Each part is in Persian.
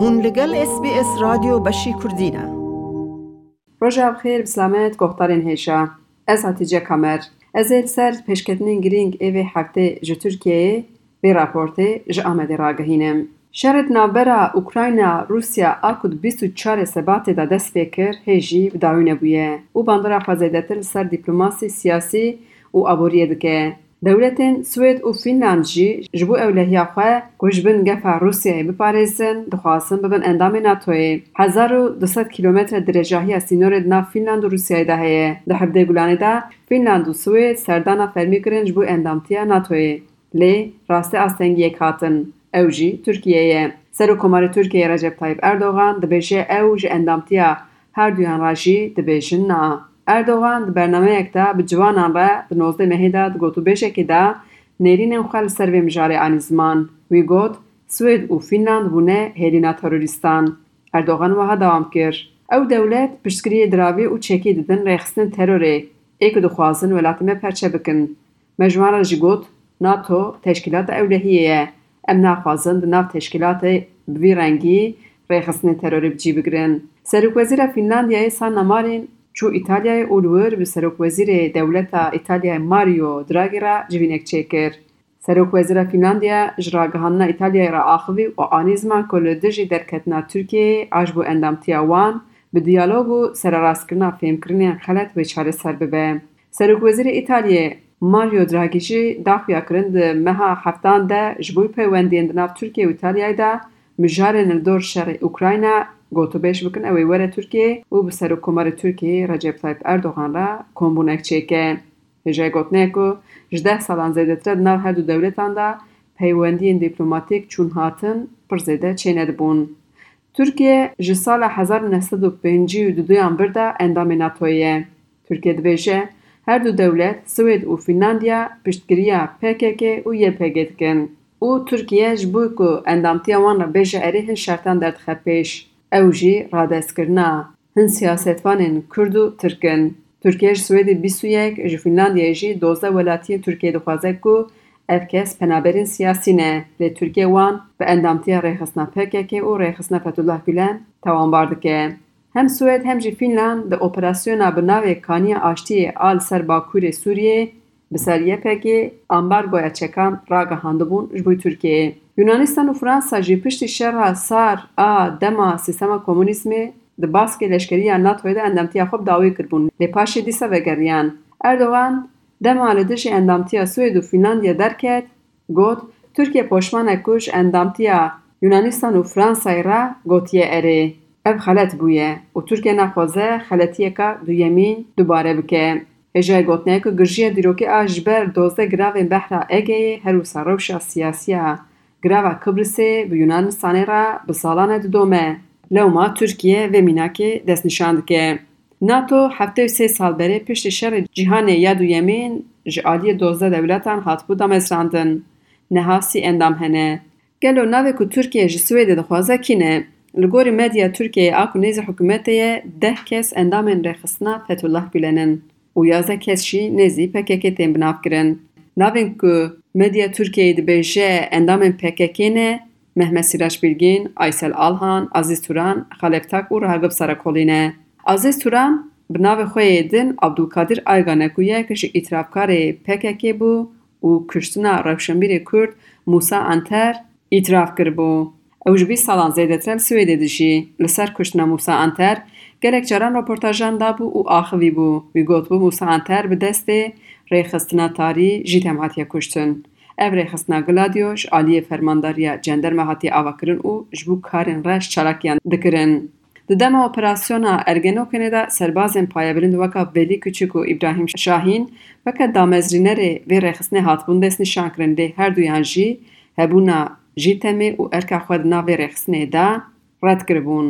هون لگل اس بی اس رادیو بشی کردینا روژا بخیر بسلامت گوختارین هیشا از کمر، کامر از ایل سر پشکتنین گرینگ ایوی حفته جو ترکیه بی راپورتی جا آمده را گهینم شرط نابرا اوکراینا روسیا آکود 24 سبات دا دست فکر هیجی داونه بویه او باندرا فازیده تل سر دیپلوماسی سیاسی و ابوریه دکه دولتین سوئد و فنلاند جی جبو اولهیا خواه گوشبن گفا روسیه بپارزن دخواستن ببن اندام ناتوی هزار و دوست کلومتر درجاهی سینور دنا فنلاند و روسیه ده هیه ده هبده گلانه ده فنلاند و سوئد سردانا فرمی کرن جبو اندامتیا ناتوی لی راسته استنگی کاتن او جی ترکیه یه سر و کمار ترکیه رجب طایب اردوغان دبیشه او جی اندامتیا هر دویان راجی دبیشن نا Erdogan di bernameyek de bi ciwanan re di nozdeh mehê de di gotûbêjekê de nêrînên xwe li ser vê mijarê anî ziman. Wî got Swêd û Fînland bûne hêlîna terorîstan. Erdogan wiha dewam kir. Ew dewlet piştgiriyê diravî û çekî didin rêxistinên terorê ê ku dixwazin welatê me perçe bikin. Mejwara jî got NATO teşkîlata ewlehiyê ye. Em naxwazin di nav teşkîlatê bi vî rengî rêxistinên terorê bicî bigirin. Serokwezîra Fînlandiyayê sal nemarên Mario Draghi re civînek çêkir. Serokwezîra Fînlandiya ji ragihandina Îtalyayê re axivî û anî ziman ku li dijî derketina Tirkiyeyê aj bû endamtiya wan bi diyalog û sererast-kirina fêmkirinên xelet wê çareser bibe. Serokwezîrê Îtalyayê Mario Draghi jî daxuya kirin di meha heftan de ji bo peywendiyên di nav Tirkiye û Îtalyayê de mijarên li dor şerê Ukrayna گوتو بیش بکن اوی وره ترکیه و به سر کمار ترکیه رجب طایب اردوغان را کمبونک که هجای گوت نیکو جده سالان زیده ترد نو هر دو دولتان دا پیواندی این دیپلوماتیک چون هاتن پر زیده چیند بون ترکیه جه سال 1950 و دو دویان برده اندام ناتویه. ترکیه دویشه هر دو دولت سوید و فیناندیا پشتگریه پکک و یه پکک او ترکیه جبوی که اندامتی وان را بیشه اریه شرطان درد خپیش Ew jî radestkirina hin siyasetvanên Kurd û Tirk in. Tirkiye ji Swêdê bîst û yek, ji Fînlandiyayê jî dozdeh welatiyên Tirkiye dixwaze ku ev kes penaberên siyasî ne lê Tirkiye wan bi endamtiya rêxistina PKK û rêxistina Fethullah Gülen tewambar dike. Hem Swêd hem jî Fînland di operasyona bi navê Kaniya Aştiyê a li ser Bakurê Sûriyê بسر یپکی آمبر گویا چکان را گهاندبون جبوی ترکیه یونانستان و فرانسه جی پشتی شرها سار آ دما سیستم کمونیسم د باسک لشکری ناتو د اندامتیا خوب داوی کربون لپاش دیسا وگریان اردوغان دما لدش اندامتیا سوید و فنلاندیا درکت گوت ترکیه پشمانه کش اندامتیا یونانستان و فرانسه را گوتیه اره اب خلط بویه و ترکیه نخوزه خلطیه که دویمین دوباره بکه اجای گوتنه که گرژیه دیروکی آج بر دوزه گراوه بحرا اگه هر و سروشه سیاسیا گراوه کبرسه و یونان سانه را سالانه دومه لوما ترکیه و میناکی دست نشاند که. ناتو هفته و سه سال بره پشت شهر جهان یادو یمین جعالی دوزه دولتان حد بود دمزراندن نهاسی اندام هنه. گلو ناوه که ترکیه جسویده دخوازه کینه. لگوری مدیا ترکیه آکو نیز حکومتیه ده کس اندام رخصنا فتولاه بلنن. Û yazeh kes jî nêzî PKK tên binavkirin. Navên ku medya Tirkiyeyê dibêje endamên PKK ne Mehmet Sirac Bilgin, Aysel Alhan, Aziz Turan, Xeleftak û Ragib Sarakolî. Aziz Turan bi navê xwe din Abdulkadir Aygan ku yek ji îtirafkarê PKK bû û kuştina rewşenbîrê Kurd Musa Anter îtiraf kiribû. او جبی سالان زیده ترم سویده دیشی لسر کشتنا موسا انتر گلک جران رپورتاجان دابو او آخوی بو وی گوت بو موسا انتر بدسته ری خستنا تاری جی تماتیا کشتن او ری خستنا گلادیوش آلی فرمانداریا جندر محاتی آوکرن او جبو کارن رش چلاکیان دکرن د دم اپراسیونا ارگنو کنیدا سربازن پایا بلند وکا بلی کچکو ابراهیم شاهین وکا دامزرینر وی ری خستنا هاتبون دیسن شانکرن دی هر دویانجی هبونا جیتمی او ارکا خود ناوی رخس نیدا رد کربون.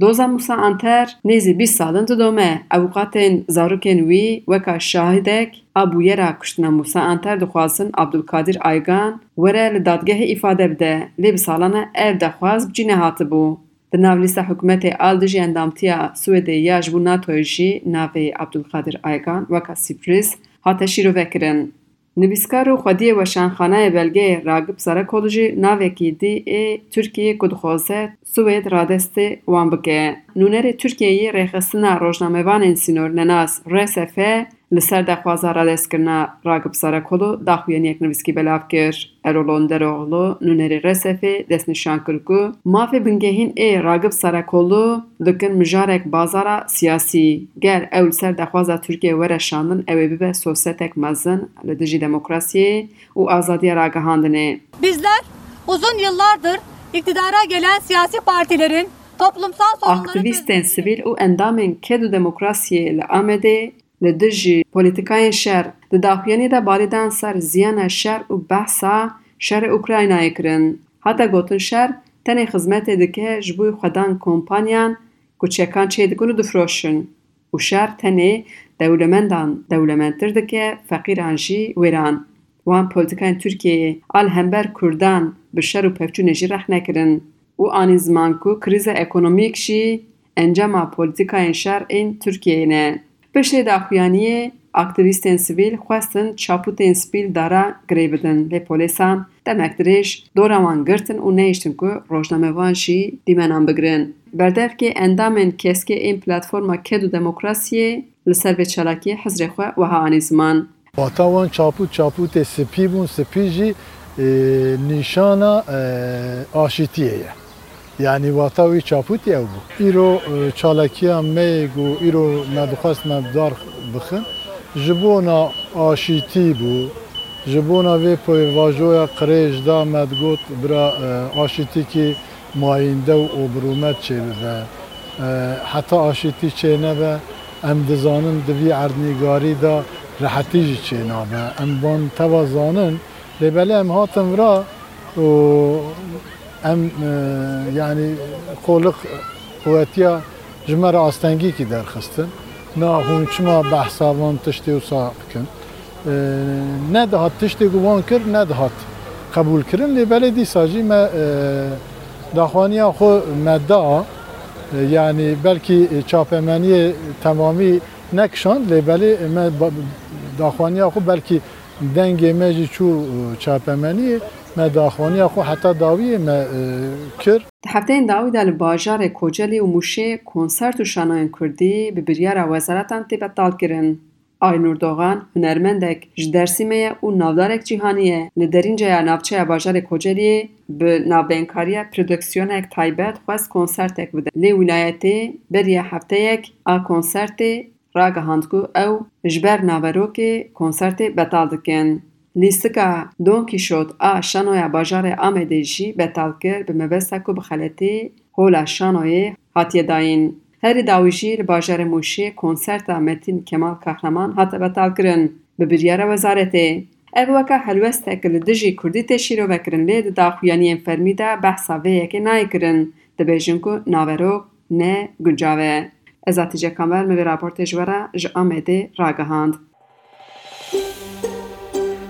دوزا موسا انتر نیزی بیس سالن تدومه اوقاتین زاروکین وی وکا شاهدک ابو را کشتنا موسا انتر دخواسن عبدالقادر ایگان وره لدادگه ایفاده بده لیب سالن ایو دخواس بجینه هات بو. به نو لیسه حکمت آل دجی اندامتیا سویده یا جبو ناتویشی نوی عبدالقادر ایگان وکا سیپریز حاتشی رو نویسکارو خودی و شانخانه بلگه راگب سرکولوژی نوی که دی ای ترکیه کد خوزه سوید رادست وان بگه. نونر ترکیهی ریخستنا روشنامه وان انسینور نناس ریس li ser daxwaza radestkirina Ragip Sarakolu daxuyaniyek nivîskî belav kir. Erol Önderoğlu nûnerê Resefê destnîşan kir ku mafê bingehîn ê Ragip Sarakolu dikin mijarek bazara siyasî. Gel ew li ser daxwaza Tirkiyeyê were şandin ew ê bibe sosyetek mezin li dijî demokrasiyê û azadiya ragihandinê. Bizler uzun yıllardır iktidara gelen siyasi partilerin toplumsal sorunları Aktivistên sivîl û endamên ket û demokrasiyê li Amedê لی دجی پولیتکای شر دی داخیانی دا باریدان سر زیان شر و بحسا شر اوکراینای اکرن. حتا گوتن شر خدمت خزمت دکه جبوی خدان کمپانیان که چکان چه دکنو دفروشن. او شر تنی دولمندان دولمندر دکه فقیر انجی ویران. وان پولیتکای ترکیه آل همبر کردان به شر و پفچو نجی رح نکرن. و آنی زمان کو کریز اکنومیک شی انجام پولیتکای شر این ترکیه نه. Piştî daxuyaniyê, aktivîstên sivîl xwestin çapûtên spîl dara girê bidin lê polîsan demek dirêj dora wan girtin û nehîştin ku rojnamevan jî dîmenan bigirin. Berdevkê endamên keskê ên Platforma Ket û Demokrasiyê li ser vê çalakiyê hizrê xwe wiha anî ziman. Watawan çapût çapûtê spî bûn spî jî e, nîşana e, aşîtiyê ye. یعنی واتا وی چاپوت یو بو. ایرو چالکی هم میگو ایرو مدخواست مبدار بخن. جبونا آشیتی بو. جبونا وی پوی واجویا قریش دا مدگوت برا آشیتی که ماینده و اوبرومت چه ببه حتی آشیتی چه نبه ام دزانن دوی عرنیگاری دا راحتی جی چه نبه ام بان توازانن لبله ام هاتم را و ام یعنی خلق قوتیا جمر آستنگی کی درخستن نه هون چما بحثا وان تشتی و ساق کن نه دهات تشتی گوان کر نه دهات قبول کرن لیبلی دیساجی ما داخوانیا خو مدا یعنی بلکی چاپمنی تمامی نکشان لیبلی ما داخوانیا خو بلکی دنگ مجی چو چاپمنی ما داخوانی اخو حتا داوی ما کر هفته این داوی دل باجار کوچلی و موشه کنسرت و شنان کردی به بریار وزارتان تیبه تال کرن. آی نوردوغان هنرمندک ج درسیمه و نودارک جیهانیه لدرینجا یا نوچه یا باجار کوچلی به نوبینکاریه پردکسیونک تایبت خواست کنسرتک بده. لی ولایتی بریه هفته یک ا کنسرت راگ هاندگو او جبر نوروک کنسرت بتال دکن. لیسکا دونکی شد آ شانوی باجار آمده جی به تلکر به موستکو بخلیتی هولا شانوی حتی داین هری داویجی لباجار موشی کونسرت آمدین کمال کهرمان حتی به تلکرن به بریار وزارتی او وکا حلوستک لده جی کردی تشی رو بکرن لید دا خویانی انفرمی دا بحثا به یکی نای کرن ناورو نه گنجاوه ازاتی جا کامل مبی راپورتی جوارا جا